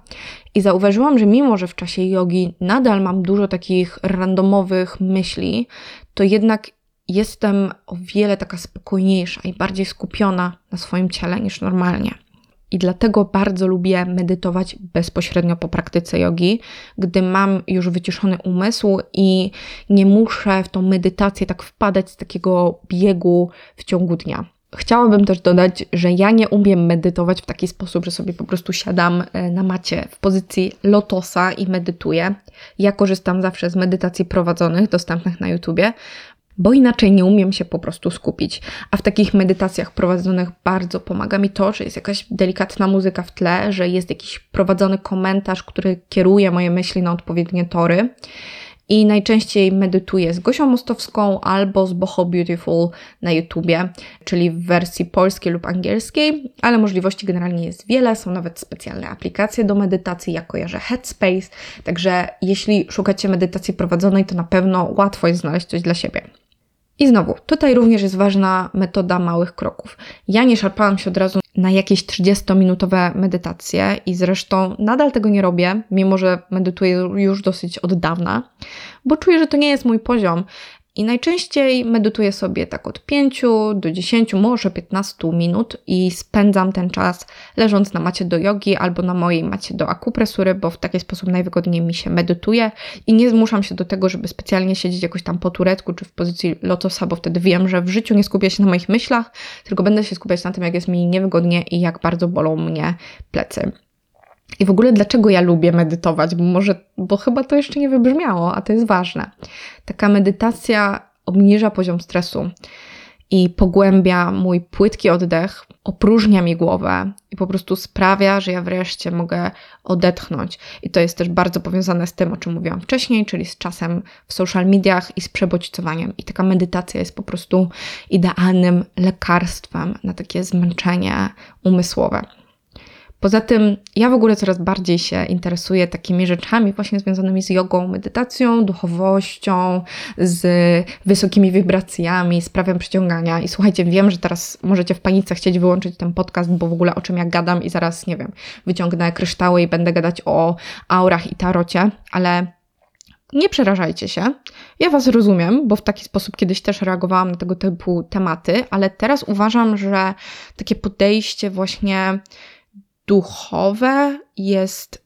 I zauważyłam, że mimo, że w czasie jogi nadal mam dużo takich randomowych myśli, to jednak jestem o wiele taka spokojniejsza i bardziej skupiona na swoim ciele niż normalnie. I dlatego bardzo lubię medytować bezpośrednio po praktyce jogi, gdy mam już wyciszony umysł i nie muszę w tą medytację tak wpadać z takiego biegu w ciągu dnia. Chciałabym też dodać, że ja nie umiem medytować w taki sposób, że sobie po prostu siadam e, na macie w pozycji lotosa i medytuję. Ja korzystam zawsze z medytacji prowadzonych, dostępnych na YouTubie, bo inaczej nie umiem się po prostu skupić. A w takich medytacjach prowadzonych bardzo pomaga mi to, że jest jakaś delikatna muzyka w tle, że jest jakiś prowadzony komentarz, który kieruje moje myśli na odpowiednie tory. I najczęściej medytuję z Gosią Mostowską albo z Boho Beautiful na YouTubie, czyli w wersji polskiej lub angielskiej, ale możliwości generalnie jest wiele. Są nawet specjalne aplikacje do medytacji, ja kojarzę Headspace, także jeśli szukacie medytacji prowadzonej, to na pewno łatwo jest znaleźć coś dla siebie. I znowu, tutaj również jest ważna metoda małych kroków. Ja nie szarpałam się od razu na jakieś 30-minutowe medytacje i zresztą nadal tego nie robię, mimo że medytuję już dosyć od dawna, bo czuję, że to nie jest mój poziom i najczęściej medytuję sobie tak od 5 do 10, może 15 minut i spędzam ten czas leżąc na macie do jogi albo na mojej macie do akupresury, bo w taki sposób najwygodniej mi się medytuje i nie zmuszam się do tego, żeby specjalnie siedzieć jakoś tam po turecku czy w pozycji lotosa, bo wtedy wiem, że w życiu nie skupię się na moich myślach, tylko będę się skupiać na tym, jak jest mi niewygodnie i jak bardzo bolą mnie plecy. I w ogóle dlaczego ja lubię medytować? Bo może, bo chyba to jeszcze nie wybrzmiało, a to jest ważne. Taka medytacja obniża poziom stresu i pogłębia mój płytki oddech, opróżnia mi głowę i po prostu sprawia, że ja wreszcie mogę odetchnąć. I to jest też bardzo powiązane z tym, o czym mówiłam wcześniej, czyli z czasem w social mediach i z przebodźcowaniem. I taka medytacja jest po prostu idealnym lekarstwem na takie zmęczenie umysłowe. Poza tym ja w ogóle coraz bardziej się interesuję takimi rzeczami właśnie związanymi z jogą, medytacją, duchowością, z wysokimi wibracjami, z prawem przyciągania. I słuchajcie, wiem, że teraz możecie w panice chcieć wyłączyć ten podcast, bo w ogóle o czym ja gadam i zaraz, nie wiem, wyciągnę kryształy i będę gadać o aurach i tarocie, ale nie przerażajcie się. Ja Was rozumiem, bo w taki sposób kiedyś też reagowałam na tego typu tematy, ale teraz uważam, że takie podejście właśnie duchowe jest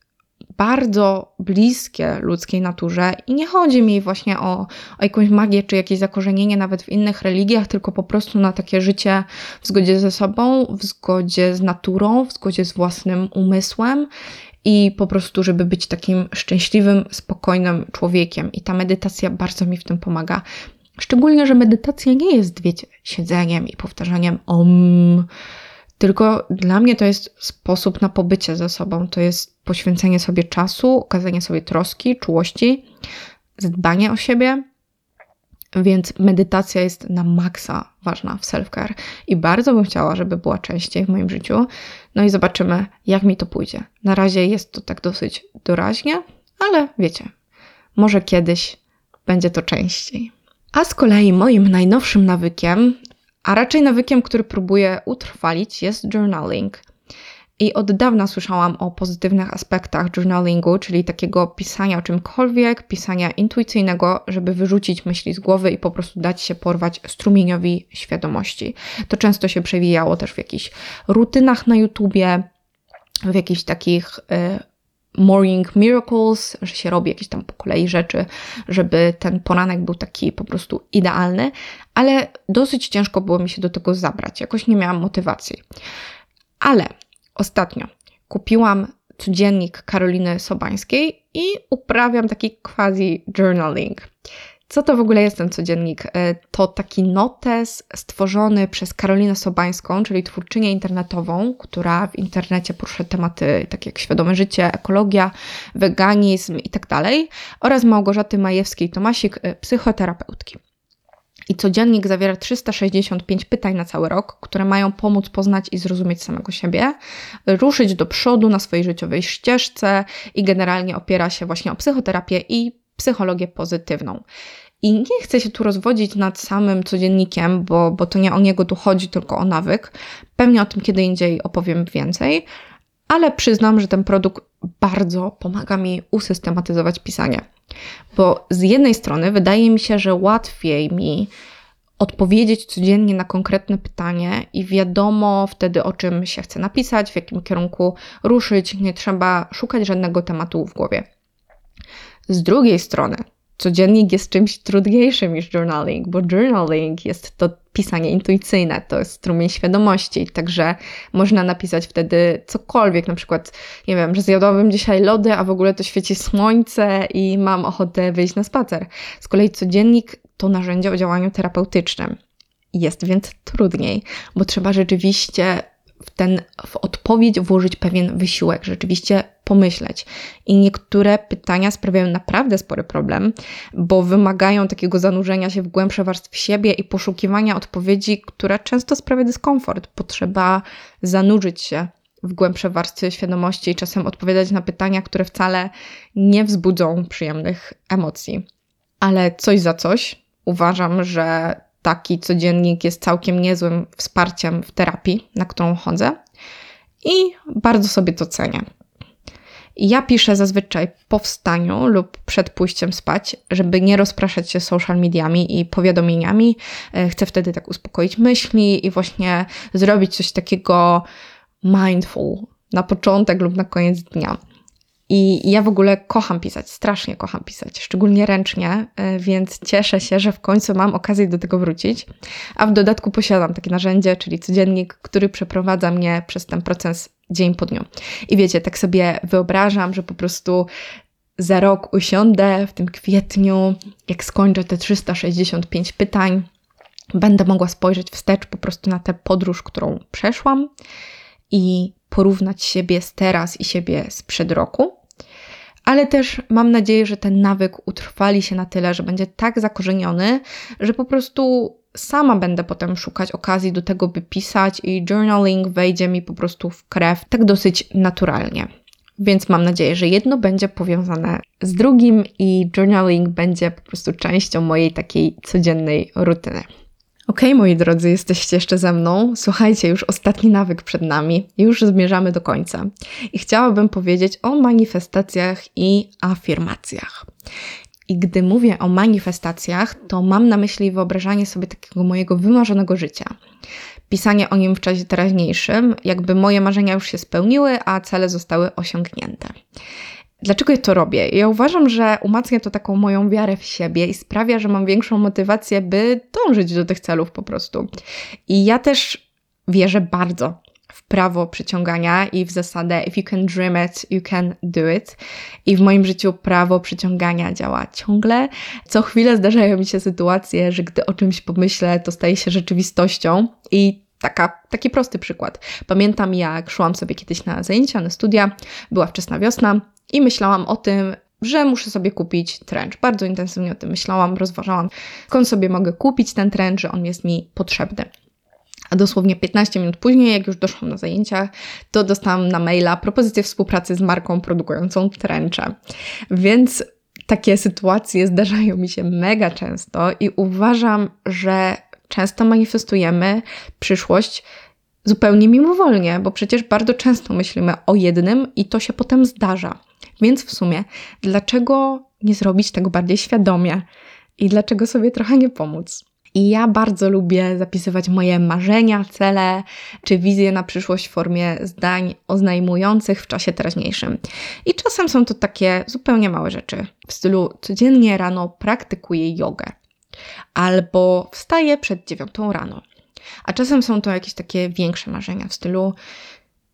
bardzo bliskie ludzkiej naturze i nie chodzi mi właśnie o, o jakąś magię czy jakieś zakorzenienie nawet w innych religiach, tylko po prostu na takie życie w zgodzie ze sobą, w zgodzie z naturą, w zgodzie z własnym umysłem i po prostu, żeby być takim szczęśliwym, spokojnym człowiekiem. I ta medytacja bardzo mi w tym pomaga. Szczególnie, że medytacja nie jest, wiecie, siedzeniem i powtarzaniem om tylko dla mnie to jest sposób na pobycie ze sobą. To jest poświęcenie sobie czasu, okazanie sobie troski, czułości, zadbanie o siebie. Więc medytacja jest na maksa ważna w self-care i bardzo bym chciała, żeby była częściej w moim życiu. No i zobaczymy, jak mi to pójdzie. Na razie jest to tak dosyć doraźnie, ale wiecie, może kiedyś będzie to częściej. A z kolei moim najnowszym nawykiem a raczej nawykiem, który próbuję utrwalić, jest journaling. I od dawna słyszałam o pozytywnych aspektach journalingu, czyli takiego pisania o czymkolwiek, pisania intuicyjnego, żeby wyrzucić myśli z głowy i po prostu dać się porwać strumieniowi świadomości. To często się przewijało też w jakichś rutynach na YouTubie, w jakichś takich y, morning miracles, że się robi jakieś tam po kolei rzeczy, żeby ten poranek był taki po prostu idealny, ale dosyć ciężko było mi się do tego zabrać. Jakoś nie miałam motywacji. Ale ostatnio kupiłam codziennik Karoliny Sobańskiej i uprawiam taki quasi journaling. Co to w ogóle jest ten codziennik? E, to taki notes stworzony przez Karolinę Sobańską, czyli twórczynię internetową, która w internecie porusza tematy takie jak świadome życie, ekologia, weganizm itd. Tak oraz Małgorzaty Majewskiej-Tomasik, e, psychoterapeutki. I codziennik zawiera 365 pytań na cały rok, które mają pomóc poznać i zrozumieć samego siebie, ruszyć do przodu na swojej życiowej ścieżce i generalnie opiera się właśnie o psychoterapię i psychologię pozytywną. I nie chcę się tu rozwodzić nad samym codziennikiem, bo, bo to nie o niego tu chodzi, tylko o nawyk. Pewnie o tym kiedy indziej opowiem więcej, ale przyznam, że ten produkt bardzo pomaga mi usystematyzować pisanie. Bo z jednej strony wydaje mi się, że łatwiej mi odpowiedzieć codziennie na konkretne pytanie i wiadomo wtedy, o czym się chce napisać, w jakim kierunku ruszyć, nie trzeba szukać żadnego tematu w głowie. Z drugiej strony, codziennik jest czymś trudniejszym niż journaling, bo journaling jest to pisanie intuicyjne, to jest strumień świadomości, także można napisać wtedy cokolwiek, na przykład, nie wiem, że zjadłabym dzisiaj lody, a w ogóle to świeci słońce i mam ochotę wyjść na spacer. Z kolei codziennik to narzędzie o działaniu terapeutycznym. Jest więc trudniej, bo trzeba rzeczywiście w ten w odpowiedź włożyć pewien wysiłek, rzeczywiście pomyśleć. I niektóre pytania sprawiają naprawdę spory problem, bo wymagają takiego zanurzenia się w głębsze warstwy siebie i poszukiwania odpowiedzi, która często sprawia dyskomfort. Potrzeba zanurzyć się w głębsze warstwy świadomości i czasem odpowiadać na pytania, które wcale nie wzbudzą przyjemnych emocji. Ale coś za coś. Uważam, że taki codziennik jest całkiem niezłym wsparciem w terapii, na którą chodzę i bardzo sobie to cenię. Ja piszę zazwyczaj po wstaniu lub przed pójściem spać, żeby nie rozpraszać się social mediami i powiadomieniami. E, chcę wtedy tak uspokoić myśli i właśnie zrobić coś takiego mindful na początek lub na koniec dnia. I ja w ogóle kocham pisać, strasznie kocham pisać, szczególnie ręcznie, e, więc cieszę się, że w końcu mam okazję do tego wrócić. A w dodatku posiadam takie narzędzie, czyli codziennik, który przeprowadza mnie przez ten proces dzień po dniu. I wiecie, tak sobie wyobrażam, że po prostu za rok usiądę w tym kwietniu, jak skończę te 365 pytań, będę mogła spojrzeć wstecz po prostu na tę podróż, którą przeszłam i porównać siebie z teraz i siebie sprzed roku. Ale też mam nadzieję, że ten nawyk utrwali się na tyle, że będzie tak zakorzeniony, że po prostu sama będę potem szukać okazji do tego, by pisać i journaling wejdzie mi po prostu w krew tak dosyć naturalnie. Więc mam nadzieję, że jedno będzie powiązane z drugim i journaling będzie po prostu częścią mojej takiej codziennej rutyny. Ok, moi drodzy, jesteście jeszcze ze mną. Słuchajcie, już ostatni nawyk przed nami, już zmierzamy do końca. I chciałabym powiedzieć o manifestacjach i afirmacjach. I gdy mówię o manifestacjach, to mam na myśli wyobrażanie sobie takiego mojego wymarzonego życia. Pisanie o nim w czasie teraźniejszym, jakby moje marzenia już się spełniły, a cele zostały osiągnięte. Dlaczego ja to robię? Ja uważam, że umacnia to taką moją wiarę w siebie i sprawia, że mam większą motywację, by dążyć do tych celów po prostu. I ja też wierzę bardzo w prawo przyciągania i w zasadę if you can dream it, you can do it. I w moim życiu prawo przyciągania działa ciągle. Co chwilę zdarzają mi się sytuacje, że gdy o czymś pomyślę, to staje się rzeczywistością i Taka, taki prosty przykład. Pamiętam, jak szłam sobie kiedyś na zajęcia, na studia, była wczesna wiosna i myślałam o tym, że muszę sobie kupić trench. Bardzo intensywnie o tym myślałam, rozważałam, skąd sobie mogę kupić ten trench, że on jest mi potrzebny. A dosłownie 15 minut później, jak już doszłam na zajęcia, to dostałam na maila propozycję współpracy z marką produkującą trencze. Więc takie sytuacje zdarzają mi się mega często i uważam, że często manifestujemy przyszłość zupełnie mimowolnie, bo przecież bardzo często myślimy o jednym i to się potem zdarza. Więc w sumie, dlaczego nie zrobić tego bardziej świadomie i dlaczego sobie trochę nie pomóc? I ja bardzo lubię zapisywać moje marzenia, cele czy wizje na przyszłość w formie zdań oznajmujących w czasie teraźniejszym. I czasem są to takie zupełnie małe rzeczy, w stylu codziennie rano praktykuję jogę albo wstaję przed dziewiątą rano. A czasem są to jakieś takie większe marzenia w stylu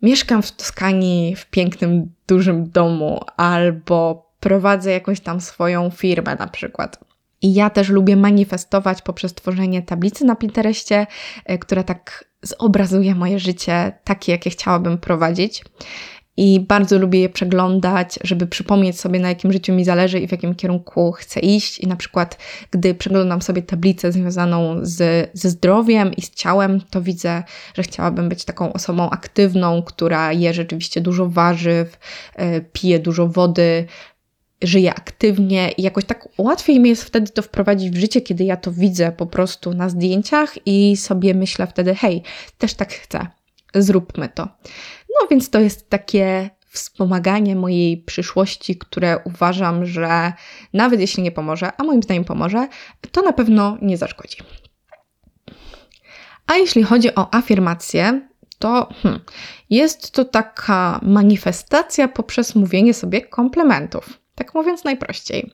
mieszkam w Toskanii w pięknym, dużym domu, albo prowadzę jakąś tam swoją firmę na przykład. I ja też lubię manifestować poprzez tworzenie tablicy na Pinterestie, e, która tak zobrazuje moje życie takie, jakie chciałabym prowadzić i bardzo lubię je przeglądać, żeby przypomnieć sobie, na jakim życiu mi zależy i w jakim kierunku chcę iść. I na przykład, gdy przeglądam sobie tablicę związaną z, ze zdrowiem i z ciałem, to widzę, że chciałabym być taką osobą aktywną, która je rzeczywiście dużo warzyw, e, pije dużo wody, żyję aktywnie i jakoś tak łatwiej mi jest wtedy to wprowadzić w życie, kiedy ja to widzę po prostu na zdjęciach i sobie myślę wtedy, hej, też tak chcę, zróbmy to. No więc to jest takie wspomaganie mojej przyszłości, które uważam, że nawet jeśli nie pomoże, a moim zdaniem pomoże, to na pewno nie zaszkodzi. A jeśli chodzi o afirmację, to hmm, jest to taka manifestacja poprzez mówienie sobie komplementów. Tak mówiąc najprościej.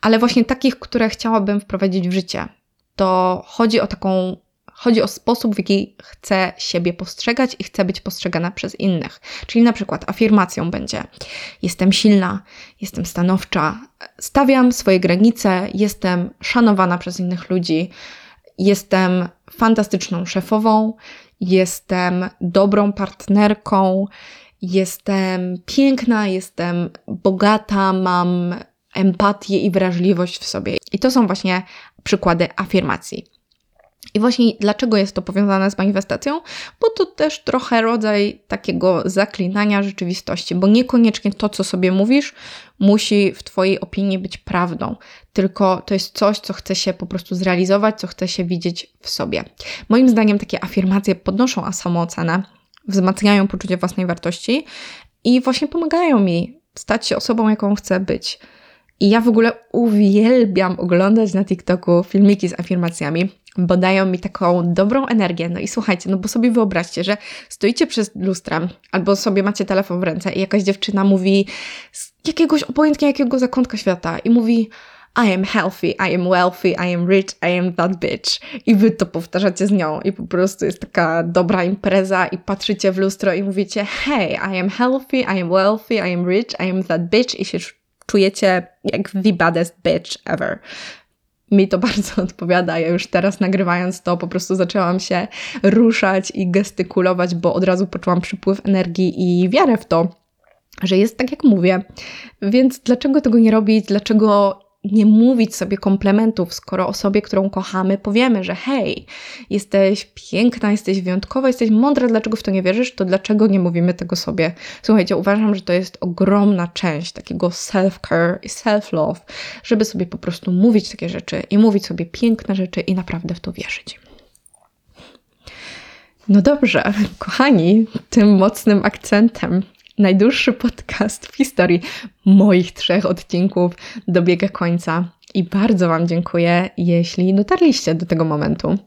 Ale właśnie takich, które chciałabym wprowadzić w życie. To chodzi o taką Chodzi o sposób, w jaki chcę siebie postrzegać i chcę być postrzegana przez innych. Czyli na przykład afirmacją będzie: Jestem silna, jestem stanowcza, stawiam swoje granice, jestem szanowana przez innych ludzi, jestem fantastyczną szefową, jestem dobrą partnerką, jestem piękna, jestem bogata, mam empatię i wrażliwość w sobie. I to są właśnie przykłady afirmacji. I właśnie dlaczego jest to powiązane z manifestacją? Bo to też trochę rodzaj takiego zaklinania rzeczywistości, bo niekoniecznie to, co sobie mówisz, musi w Twojej opinii być prawdą, tylko to jest coś, co chce się po prostu zrealizować, co chce się widzieć w sobie. Moim zdaniem takie afirmacje podnoszą samoocenę, wzmacniają poczucie własnej wartości i właśnie pomagają mi stać się osobą, jaką chcę być. I ja w ogóle uwielbiam oglądać na TikToku filmiki z afirmacjami, bo dają mi taką dobrą energię. No i słuchajcie, no bo sobie wyobraźcie, że stoicie przez lustrem albo sobie macie telefon w ręce i jakaś dziewczyna mówi z jakiegoś obojętnie jakiego zakątka świata i mówi I am healthy, I am wealthy, I am rich, I am that bitch. I wy to powtarzacie z nią i po prostu jest taka dobra impreza i patrzycie w lustro i mówicie hey, I am healthy, I am wealthy, I am rich, I am that bitch i się czujecie jak the baddest bitch ever mi to bardzo odpowiada. Ja już teraz nagrywając to po prostu zaczęłam się ruszać i gestykulować, bo od razu poczułam przypływ energii i wiarę w to, że jest tak, jak mówię. Więc dlaczego tego nie robić? Dlaczego nie mówić sobie komplementów, skoro osobie, którą kochamy, powiemy, że hej, jesteś piękna, jesteś wyjątkowa, jesteś mądra, dlaczego w to nie wierzysz, to dlaczego nie mówimy tego sobie? Słuchajcie, uważam, że to jest ogromna część takiego self-care i self-love, żeby sobie po prostu mówić takie rzeczy i mówić sobie piękne rzeczy i naprawdę w to wierzyć. No dobrze, kochani, tym mocnym akcentem najdłuższy podcast w historii moich trzech odcinków dobiega końca. I bardzo Wam dziękuję, jeśli dotarliście do tego momentu.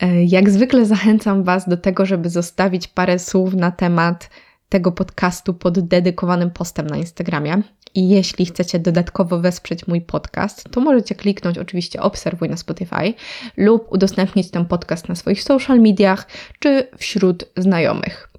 E, jak zwykle zachęcam Was do tego, żeby zostawić parę słów na temat tego podcastu pod dedykowanym postem na Instagramie. I jeśli chcecie dodatkowo wesprzeć mój podcast, to możecie kliknąć oczywiście obserwuj na Spotify lub udostępnić ten podcast na swoich social mediach czy wśród znajomych.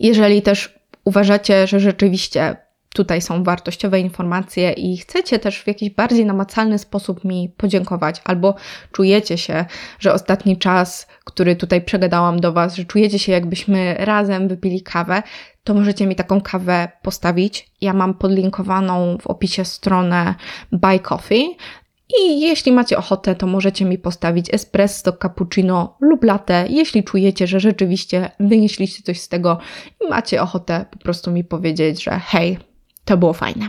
Jeżeli też uważacie, że rzeczywiście tutaj są wartościowe informacje i chcecie też w jakiś bardziej namacalny sposób mi podziękować, albo czujecie się, że ostatni czas, który tutaj przegadałam do Was, że czujecie się, jakbyśmy razem wypili kawę, to możecie mi taką kawę postawić. Ja mam podlinkowaną w opisie stronę Buy Coffee. I jeśli macie ochotę, to możecie mi postawić espresso, cappuccino lub latte, jeśli czujecie, że rzeczywiście wynieśliście coś z tego i macie ochotę po prostu mi powiedzieć, że hej, to było fajne.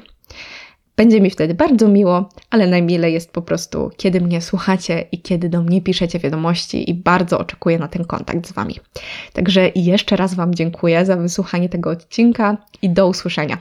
Będzie mi wtedy bardzo miło, ale najmilej jest po prostu, kiedy mnie słuchacie i kiedy do mnie piszecie wiadomości i bardzo oczekuję na ten kontakt z Wami. Także jeszcze raz Wam dziękuję za wysłuchanie tego odcinka i do usłyszenia.